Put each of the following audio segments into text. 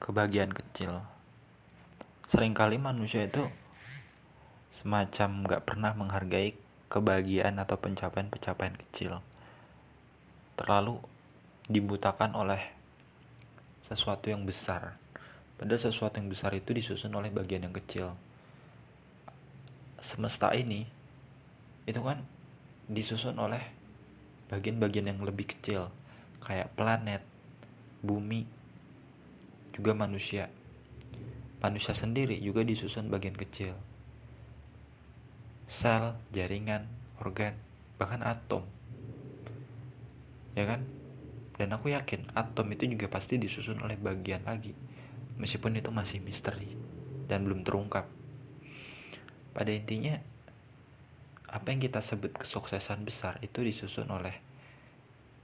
kebahagiaan kecil. Seringkali manusia itu semacam gak pernah menghargai kebahagiaan atau pencapaian-pencapaian kecil. Terlalu dibutakan oleh sesuatu yang besar. Padahal sesuatu yang besar itu disusun oleh bagian yang kecil. Semesta ini itu kan disusun oleh bagian-bagian yang lebih kecil kayak planet, bumi, juga manusia. Manusia sendiri juga disusun bagian kecil. Sel, jaringan, organ, bahkan atom. Ya kan? Dan aku yakin atom itu juga pasti disusun oleh bagian lagi. Meskipun itu masih misteri dan belum terungkap. Pada intinya, apa yang kita sebut kesuksesan besar itu disusun oleh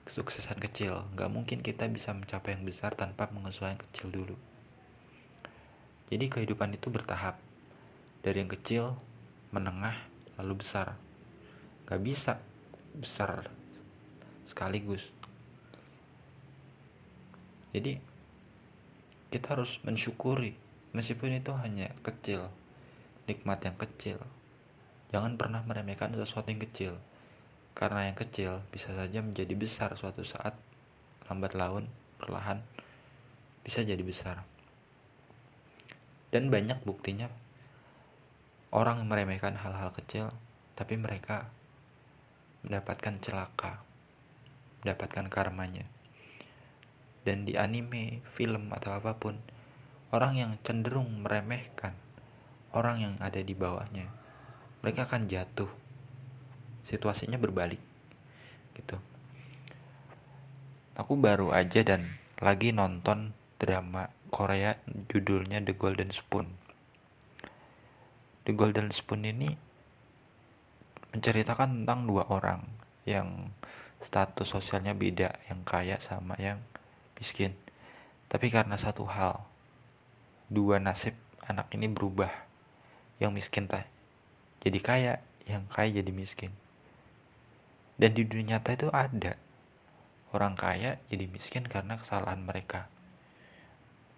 kesuksesan kecil. Gak mungkin kita bisa mencapai yang besar tanpa mengusahakan yang kecil dulu. Jadi kehidupan itu bertahap. Dari yang kecil, menengah, lalu besar. Gak bisa besar sekaligus. Jadi kita harus mensyukuri meskipun itu hanya kecil, nikmat yang kecil. Jangan pernah meremehkan sesuatu yang kecil karena yang kecil bisa saja menjadi besar suatu saat. Lambat laun perlahan bisa jadi besar. Dan banyak buktinya. Orang meremehkan hal-hal kecil tapi mereka mendapatkan celaka mendapatkan karmanya. Dan di anime, film atau apa pun orang yang cenderung meremehkan orang yang ada di bawahnya mereka akan jatuh situasinya berbalik gitu. Aku baru aja dan lagi nonton drama Korea judulnya The Golden Spoon. The Golden Spoon ini menceritakan tentang dua orang yang status sosialnya beda yang kaya sama yang miskin. Tapi karena satu hal dua nasib anak ini berubah. Yang miskin tak jadi kaya yang kaya jadi miskin dan di dunia nyata itu ada. Orang kaya jadi miskin karena kesalahan mereka.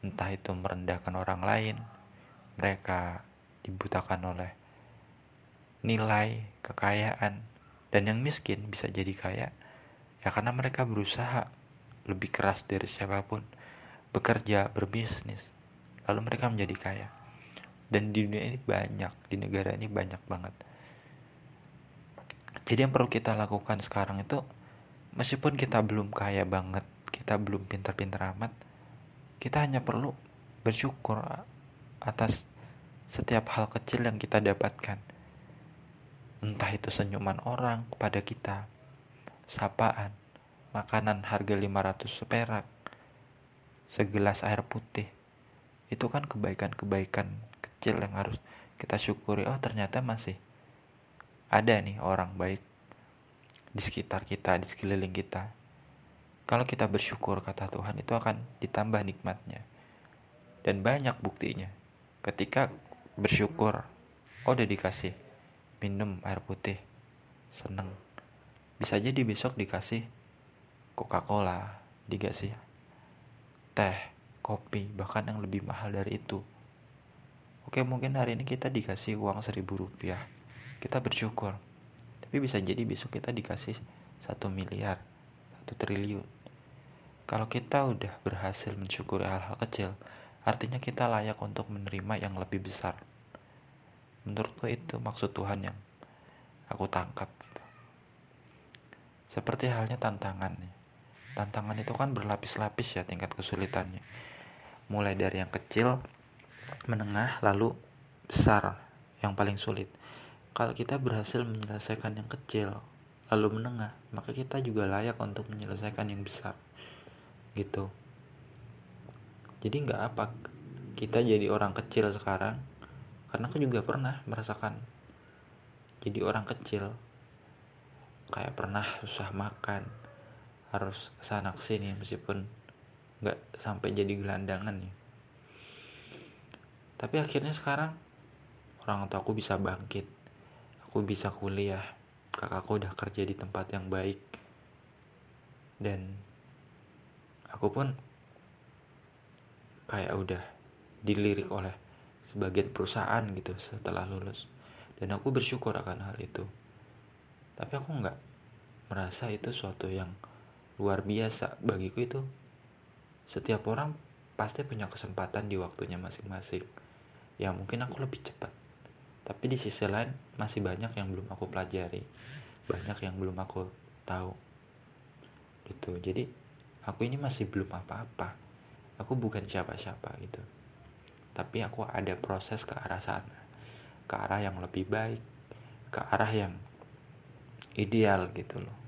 Entah itu merendahkan orang lain, mereka dibutakan oleh nilai kekayaan. Dan yang miskin bisa jadi kaya ya karena mereka berusaha lebih keras dari siapa pun bekerja berbisnis lalu mereka menjadi kaya. Dan di dunia ini banyak di negara ini banyak banget jadi yang perlu kita lakukan sekarang itu meskipun kita belum kaya banget kita belum pintar-pintar amat kita hanya perlu bersyukur atas setiap hal kecil yang kita dapatkan. Entah itu senyuman orang kepada kita sapaan makanan harga 500 perak segelas air putih. Itu kan kebaikan-kebaikan kecil yang harus kita syukuri. Oh ternyata masih ada nih orang baik di sekitar kita, di sekeliling kita. Kalau kita bersyukur kata Tuhan itu akan ditambah nikmatnya. Dan banyak buktinya. Ketika bersyukur, oh udah dikasih minum air putih, seneng. Bisa jadi besok dikasih Coca-Cola, dikasih teh, kopi, bahkan yang lebih mahal dari itu. Oke mungkin hari ini kita dikasih uang seribu rupiah kita bersyukur. Tapi bisa jadi besok kita dikasih satu miliar satu triliun. Kalau kita udah berhasil mensyukuri hal-hal kecil artinya kita layak untuk menerima yang lebih besar. Menurutku itu maksud Tuhan yang aku tangkap seperti halnya tantangan tantangan itu kan berlapis-lapis ya tingkat kesulitannya. Mulai dari yang kecil menengah lalu besar yang paling sulit kalau kita berhasil menyelesaikan yang kecil, lalu menengah, maka kita juga layak untuk menyelesaikan yang besar. Gitu. Jadi nggak apa kita jadi orang kecil sekarang, karena aku juga pernah merasakan jadi orang kecil. Kayak pernah susah makan, harus ke sana ke sini meskipun nggak sampai jadi gelandangan nih. Tapi akhirnya sekarang orang tua aku bisa bangkit aku bisa kuliah. Kakakku udah kerja di tempat yang baik. Dan aku pun kayak udah dilirik oleh sebagian perusahaan gitu setelah lulus. Dan aku bersyukur akan hal itu. Tapi aku nggak merasa itu suatu yang luar biasa. Bagiku itu setiap orang pasti punya kesempatan di waktunya masing-masing. Ya mungkin aku lebih cepat tapi di sisi lain masih banyak yang belum aku pelajari. Banyak yang belum aku tahu. Gitu. Jadi aku ini masih belum apa-apa. Aku bukan siapa-siapa gitu. Tapi aku ada proses ke arah sana. Ke arah yang lebih baik. Ke arah yang ideal gitu loh